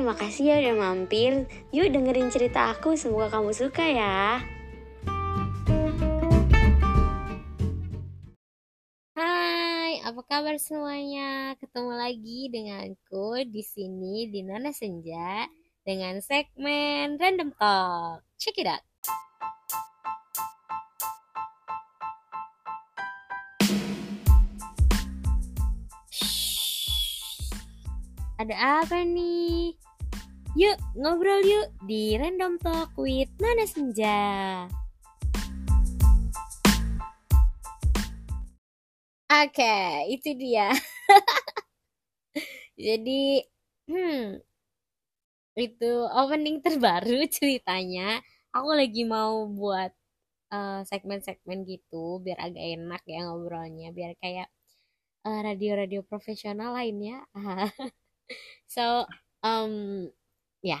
Hai, makasih ya udah mampir. Yuk dengerin cerita aku, semoga kamu suka ya. Hai, apa kabar semuanya? Ketemu lagi denganku di sini di Nana Senja dengan segmen Random Talk. Check it out. Ada apa nih? Yuk ngobrol yuk di Random Talk with Nana Senja. Oke, itu dia. Jadi, hmm, itu opening terbaru ceritanya. Aku lagi mau buat uh, segmen-segmen gitu biar agak enak ya ngobrolnya, biar kayak uh, radio-radio profesional lainnya. so um ya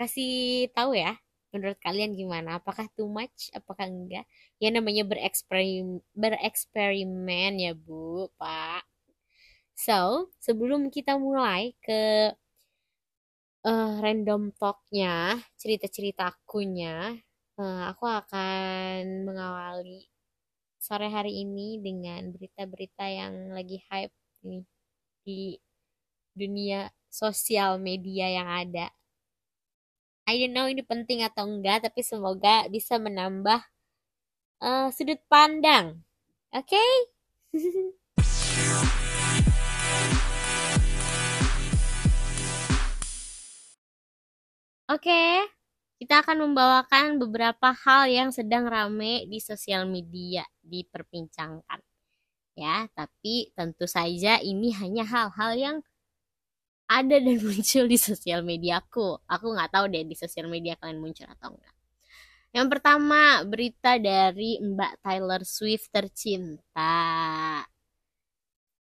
kasih tahu ya menurut kalian gimana? Apakah too much apakah enggak? Ya namanya bereksperimen bereksperimen ya bu pak. So sebelum kita mulai ke uh, random talknya cerita-cerita akunya uh, aku akan mengawali sore hari ini dengan berita-berita yang lagi hype nih di dunia sosial media yang ada. I don't know ini penting atau enggak, tapi semoga bisa menambah uh, sudut pandang. Oke? Okay? Oke, kita akan membawakan beberapa hal yang sedang rame di sosial media diperbincangkan. Ya, tapi tentu saja ini hanya hal-hal yang ada dan muncul di sosial media aku. Nggak tahu deh di sosial media kalian muncul atau enggak. Yang pertama, berita dari Mbak Taylor Swift tercinta.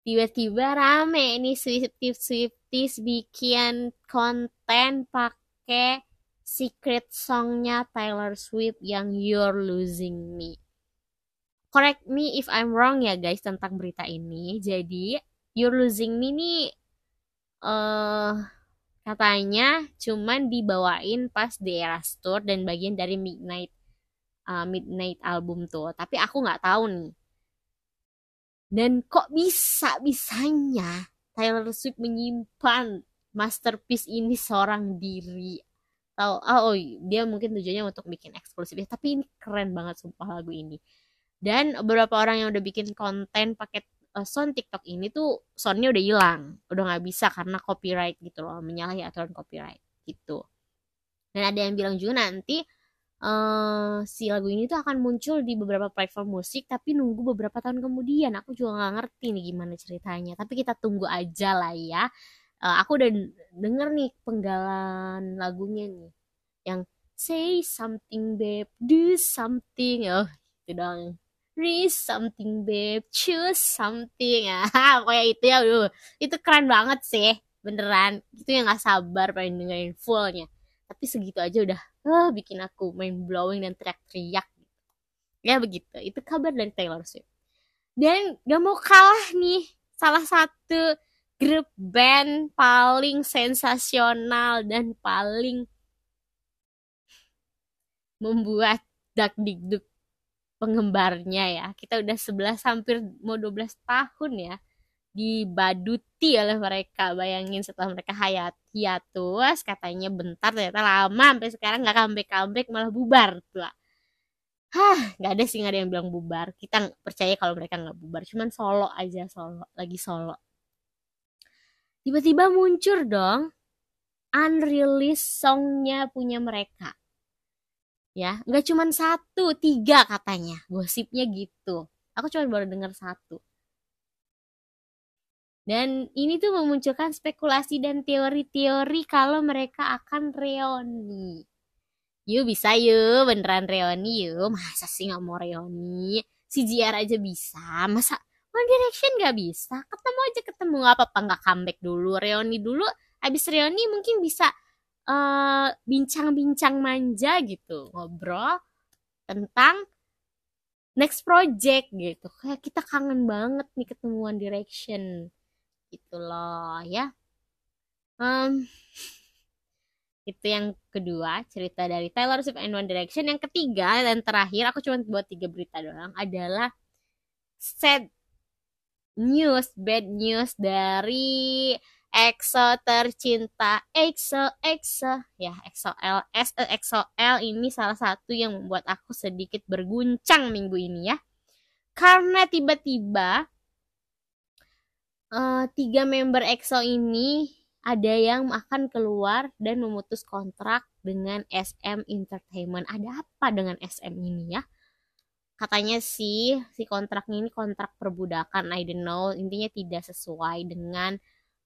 Tiba-tiba rame nih Swifties Swifties bikin konten pakai secret songnya Taylor Swift yang You're Losing Me. Correct me if I'm wrong ya guys tentang berita ini. Jadi You're Losing Me nih uh, katanya cuman dibawain pas di Eras Tour dan bagian dari Midnight uh, Midnight album tuh. Tapi aku nggak tahu nih. Dan kok bisa bisanya Taylor Swift menyimpan masterpiece ini seorang diri. Tahu? Oh, oh, dia mungkin tujuannya untuk bikin eksklusif ya. Tapi ini keren banget sumpah lagu ini. Dan beberapa orang yang udah bikin konten pakai sound TikTok ini tuh soundnya udah hilang, udah nggak bisa karena copyright gitu loh, menyalahi aturan copyright gitu. Dan ada yang bilang juga nanti uh, si lagu ini tuh akan muncul di beberapa platform musik, tapi nunggu beberapa tahun kemudian. Aku juga nggak ngerti nih gimana ceritanya, tapi kita tunggu aja lah ya. Uh, aku udah denger nih penggalan lagunya nih, yang say something babe, do something, oh itu dong read something babe. Choose something. Ya kayak itu ya aduh. Itu keren banget sih beneran. Itu yang nggak sabar pengen dengerin fullnya. Tapi segitu aja udah uh, bikin aku main blowing dan teriak-teriak. Ya begitu. Itu kabar dari Taylor Swift. Dan gak mau kalah nih salah satu grup band paling sensasional dan paling membuat dak dikduk pengembarnya ya. Kita udah 11 hampir mau 12 tahun ya dibaduti oleh mereka. Bayangin setelah mereka hayat hiatus katanya bentar ternyata lama sampai sekarang nggak comeback comeback malah bubar tuh. Hah, nggak ada sih nggak ada yang bilang bubar. Kita percaya kalau mereka nggak bubar, cuman solo aja solo, lagi solo. Tiba-tiba muncul dong unreleased songnya punya mereka ya nggak cuma satu tiga katanya. Gosipnya gitu. Aku cuma baru dengar satu. Dan ini tuh memunculkan spekulasi dan teori-teori kalau mereka akan reuni yuk bisa yuk. Beneran reuni yuk. Masa sih nggak mau reuni si JR aja bisa. Masa One Direction nggak bisa? Ketemu aja ketemu. Nggak apa-apa nggak comeback dulu. Reuni dulu. Abis reuni mungkin bisa bincang-bincang uh, manja gitu ngobrol tentang next project gitu kayak kita kangen banget nih ketemu One Direction gitu loh ya um, Itu yang kedua, cerita dari Taylor Swift and One Direction. Yang ketiga dan terakhir, aku cuma buat tiga berita doang, adalah sad news, bad news dari EXO tercinta EXO EXO ya EXO L S e EXO L ini salah satu yang membuat aku sedikit berguncang minggu ini ya karena tiba-tiba uh, tiga member EXO ini ada yang akan keluar dan memutus kontrak dengan SM Entertainment. Ada apa dengan SM ini ya? Katanya sih si kontraknya ini kontrak perbudakan. I don't know. Intinya tidak sesuai dengan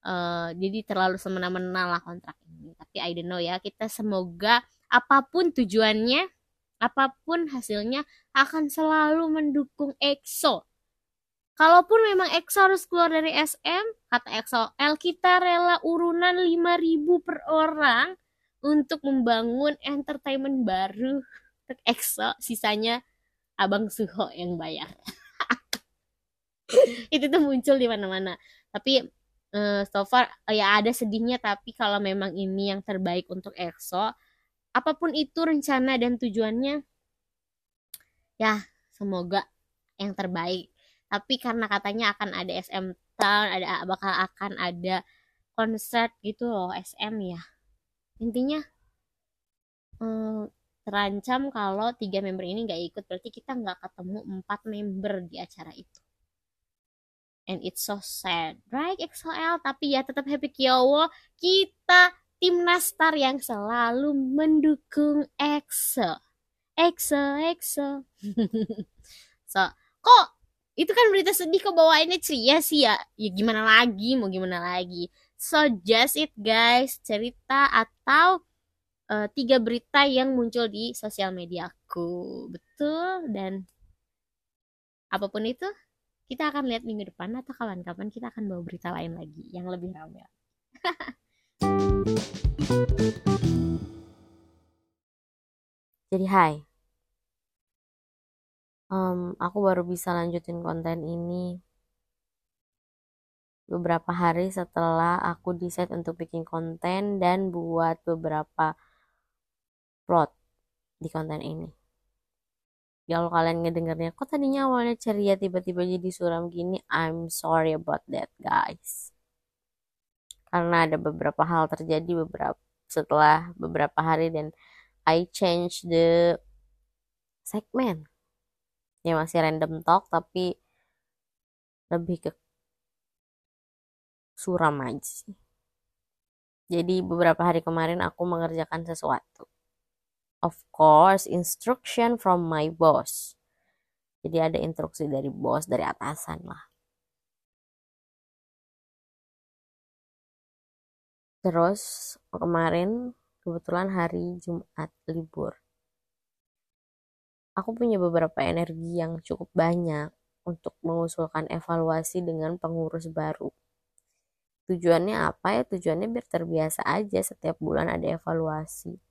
uh, jadi terlalu semena-mena lah kontrak ini. Tapi I don't know ya. Kita semoga apa pun tujuannya, apa pun hasilnya akan selalu mendukung EXO Kalaupun memang EXO harus keluar dari SM, kata EXO, L kita rela urunan 5000 per orang untuk membangun entertainment baru untuk EXO, sisanya Abang Suho yang bayar. itu tuh muncul di mana-mana. Tapi uh, so far ya ada sedihnya tapi kalau memang ini yang terbaik untuk EXO, apa pun itu rencana dan tujuannya ya semoga yang terbaik. Tapi karena katanya akan ada SM Town ada bakal akan ada konser gitu loh SM ya. Intinya hmm, terancam kalau tiga member ini nggak ikut. Berarti kita nggak ketemu empat member di acara itu and it's so sad. Right XOL tapi ya tetap happy. Kyowo kita tim Nastar yang selalu mendukung EXO EXO EXO so kok itu kan berita sedih kok bawainnya ceria sih ya? Ya gimana lagi? Mau gimana lagi? So just it guys. Cerita atau uh, tiga berita yang muncul di sosial mediaku. Betul? Dan apa pun itu kita akan lihat minggu depan atau kapan-kapan kita akan bawa berita lain lagi yang lebih ramai jadi hai um, aku baru bisa lanjutin konten ini beberapa hari setelah aku decide untuk bikin konten dan buat beberapa plot di konten ini. Kalau kalian ngedengernya, kok tadinya awalnya ceria tiba-tiba jadi suram gini, I'm sorry about that guys. Karena ada beberapa hal terjadi beberapa setelah beberapa hari dan I change the segment ya masih random talk tapi lebih ke suram aja sih. Jadi beberapa hari kemarin aku mengerjakan sesuatu of course instruction from my boss jadi ada instruksi dari bos dari atasan lah terus kemarin kebetulan hari Jumat libur aku punya beberapa energi yang cukup banyak untuk mengusulkan evaluasi dengan pengurus baru. Tujuannya apa ya? Tujuannya biar terbiasa aja setiap bulan ada evaluasi.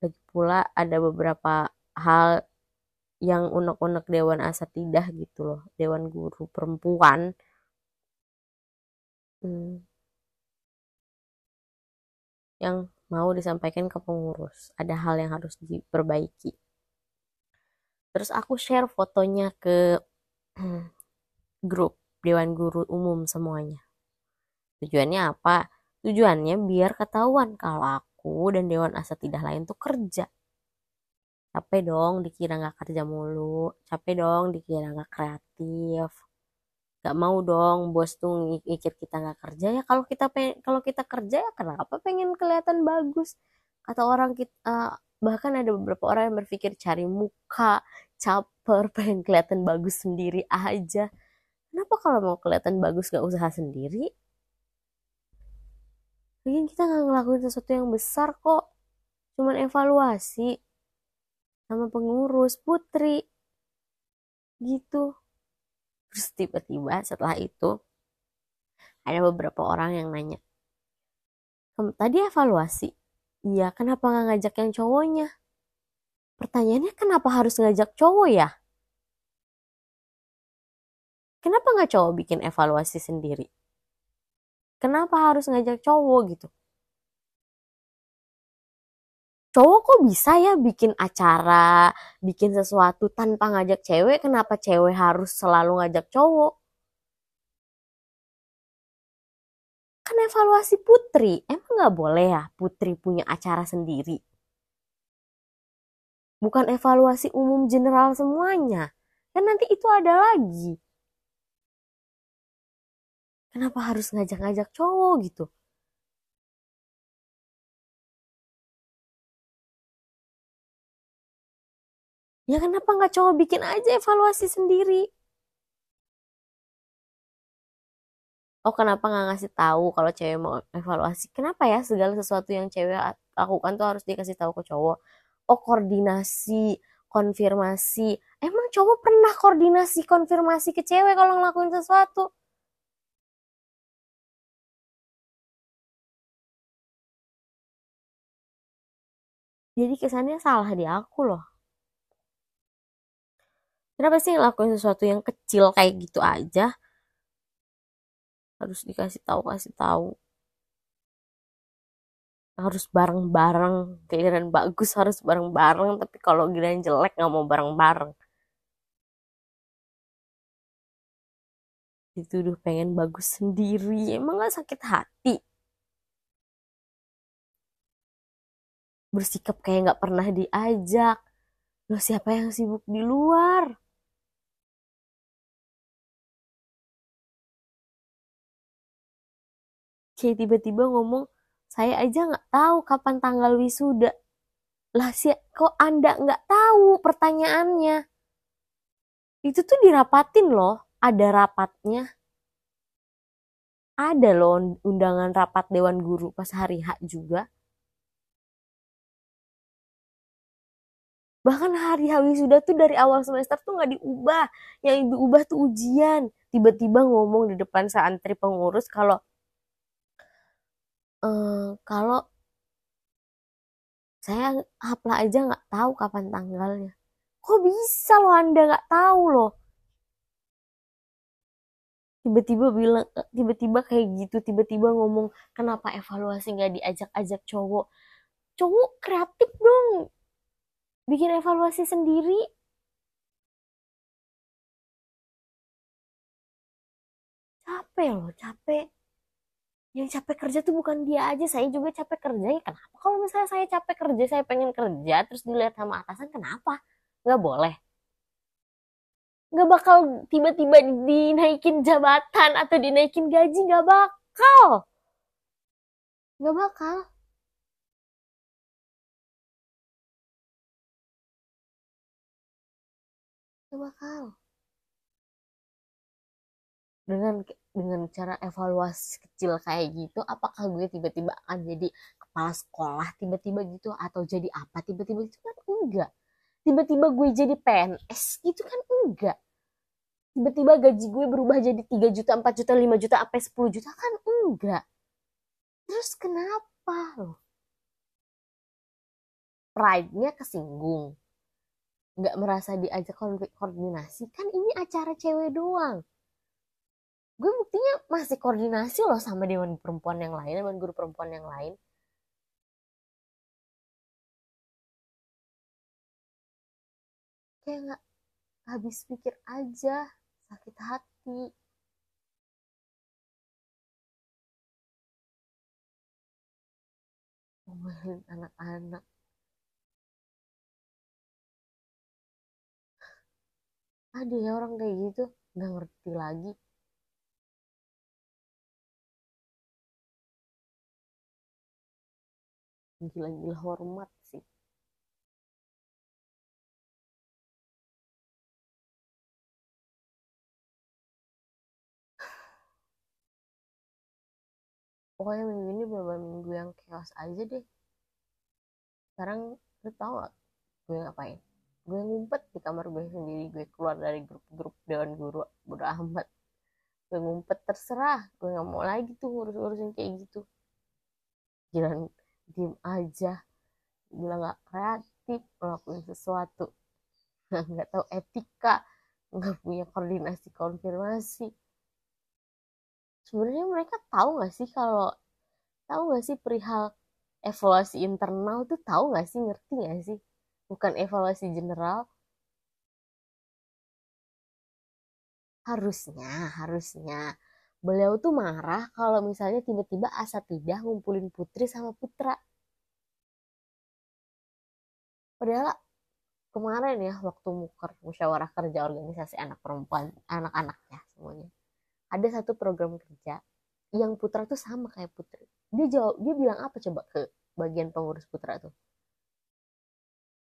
Lagi pula ada beberapa hal yang unek-unek Dewan Asatidah gitu loh. Dewan Guru Perempuan. Hmm. Yang mau disampaikan ke pengurus. Ada hal yang harus diperbaiki terus aku share fotonya ke grup Dewan Guru Umum semuanya. Tujuannya apa? Tujuannya biar ketahuan kalau aku dan Dewan Asatidah lain tuh kerja. Capek dong dikira nggak kerja mulu. Capek dong dikira nggak kreatif. Gak mau dong bos tuh mikir kita nggak kerja ya kalau kita kalau kita kerja ya kenapa pengen kelihatan bagus kata orang kita uh, bahkan ada beberapa orang yang berpikir cari muka caper pengen kelihatan bagus sendiri aja kenapa kalau mau kelihatan bagus gak usaha sendiri Lagian kita gak ngelakuin sesuatu yang besar kok cuman evaluasi sama pengurus putri gitu terus tiba-tiba setelah itu ada beberapa orang yang nanya tadi evaluasi Iya, kenapa nggak ngajak yang cowoknya? Pertanyaannya kenapa harus ngajak cowok ya? Kenapa nggak cowok bikin evaluasi sendiri? Kenapa harus ngajak cowok gitu? cowok kok bisa ya bikin acara, bikin sesuatu tanpa ngajak cewek, kenapa cewek harus selalu ngajak cowok? Kan evaluasi putri, emang gak boleh ya putri punya acara sendiri? Bukan evaluasi umum general semuanya. Kan nanti itu ada lagi. Kenapa harus ngajak-ngajak cowok gitu? Ya kenapa nggak cowok bikin aja evaluasi sendiri? Oh kenapa nggak ngasih tahu kalau cewek mau evaluasi? Kenapa ya segala sesuatu yang cewek lakukan tuh harus dikasih tahu ke cowok? Oh koordinasi, konfirmasi. Emang cowok pernah koordinasi konfirmasi ke cewek kalau ngelakuin sesuatu? Jadi kesannya salah di aku loh. Kenapa sih ngelakuin sesuatu yang kecil kayak gitu aja? Harus dikasih tahu, kasih tahu. Harus bareng-bareng. Giliran bagus harus bareng-bareng. Tapi kalau giliran jelek nggak mau bareng-bareng. Dituduh pengen bagus sendiri. Emang gak sakit hati? Bersikap kayak gak pernah diajak. Loh siapa yang sibuk di luar? kayak tiba-tiba ngomong saya aja nggak tahu kapan tanggal wisuda lah sih kok anda nggak tahu pertanyaannya itu tuh dirapatin loh ada rapatnya ada loh undangan rapat dewan guru pas hari H juga bahkan hari H wisuda tuh dari awal semester tuh nggak diubah yang diubah tuh ujian tiba-tiba ngomong di depan santri pengurus kalau uh, kalau saya hafal aja nggak tahu kapan tanggalnya. Kok bisa loh Anda nggak tahu loh? Tiba-tiba bilang, tiba-tiba kayak gitu, tiba-tiba ngomong kenapa evaluasi nggak diajak-ajak cowok. Cowok kreatif dong, bikin evaluasi sendiri. Capek loh, capek. Yang capek kerja tuh bukan dia aja saya juga capek kerja. Ya kenapa? Kalau misalnya saya capek kerja saya pengen kerja terus dilihat sama atasan kenapa? Nggak boleh. Nggak bakal tiba-tiba dinaikin jabatan atau dinaikin gaji nggak bakal. Nggak bakal bakal dengan dengan cara evaluasi kecil kayak gitu apakah gue tiba-tiba akan jadi kepala sekolah tiba-tiba gitu? Atau jadi apa tiba-tiba gitu? Kan enggak. Tiba-tiba gue jadi PNS gitu? Kan enggak. Tiba-tiba gaji gue berubah jadi 3 juta 4 juta 5 juta sampai 10 juta? Kan enggak. Terus kenapa loh? Pride-nya kesinggung nggak merasa diajak koordinasi kan ini acara cewek doang. Gue buktinya masih koordinasi loh sama dewan perempuan yang lain dewan guru perempuan yang lain. Kayak nggak habis pikir aja sakit hati. Ngomelin anak-anak ada ya orang kayak gitu nggak ngerti lagi. Gila-gila hormat sih. Pokoknya minggu ini beberapa minggu yang chaos aja deh. Sekarang lu tau gak gue ngapain gue ngumpet di kamar gue sendiri gue keluar dari grup-grup dewan guru bodo amat. Gue ngumpet terserah gue nggak mau lagi tuh ngurus-ngurusin kayak gitu. Jalan diem aja bilang nggak kreatif ngelakuin sesuatu. Nggak tahu etika nggak punya koordinasi konfirmasi. Sebenarnya mereka tahu nggak sih kalau tahu nggak sih perihal evaluasi internal tuh tahu nggak sih ngerti nggak sih bukan evaluasi general. Harusnya harusnya beliau tuh marah kalau misalnya tiba-tiba asatidah ngumpulin putri sama putra. Padahal kemarin ya waktu muker musyawarah kerja organisasi anak perempuan anak-anaknya semuanya. Ada satu program kerja yang putra tuh sama kayak putri. Dia jawab dia bilang apa coba ke bagian pengurus putra tuh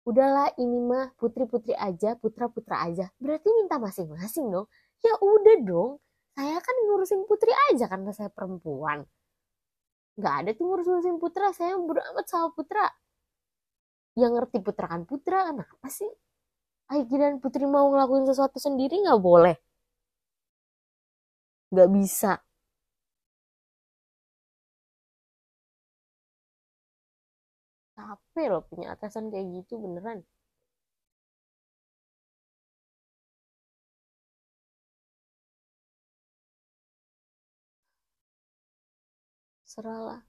udahlah ini mah putri-putri aja putra-putra aja. Berarti minta masing-masing dong. Ya udah dong saya kan ngurusin putri aja karena saya perempuan. Nggak ada tuh ngurusin putra saya bodo amat sama putra. Yang ngerti putra kan putra kenapa sih? Aiki dan Putri mau ngelakuin sesuatu sendiri nggak boleh. Nggak bisa capek loh punya atasan kayak gitu beneran. Serah lah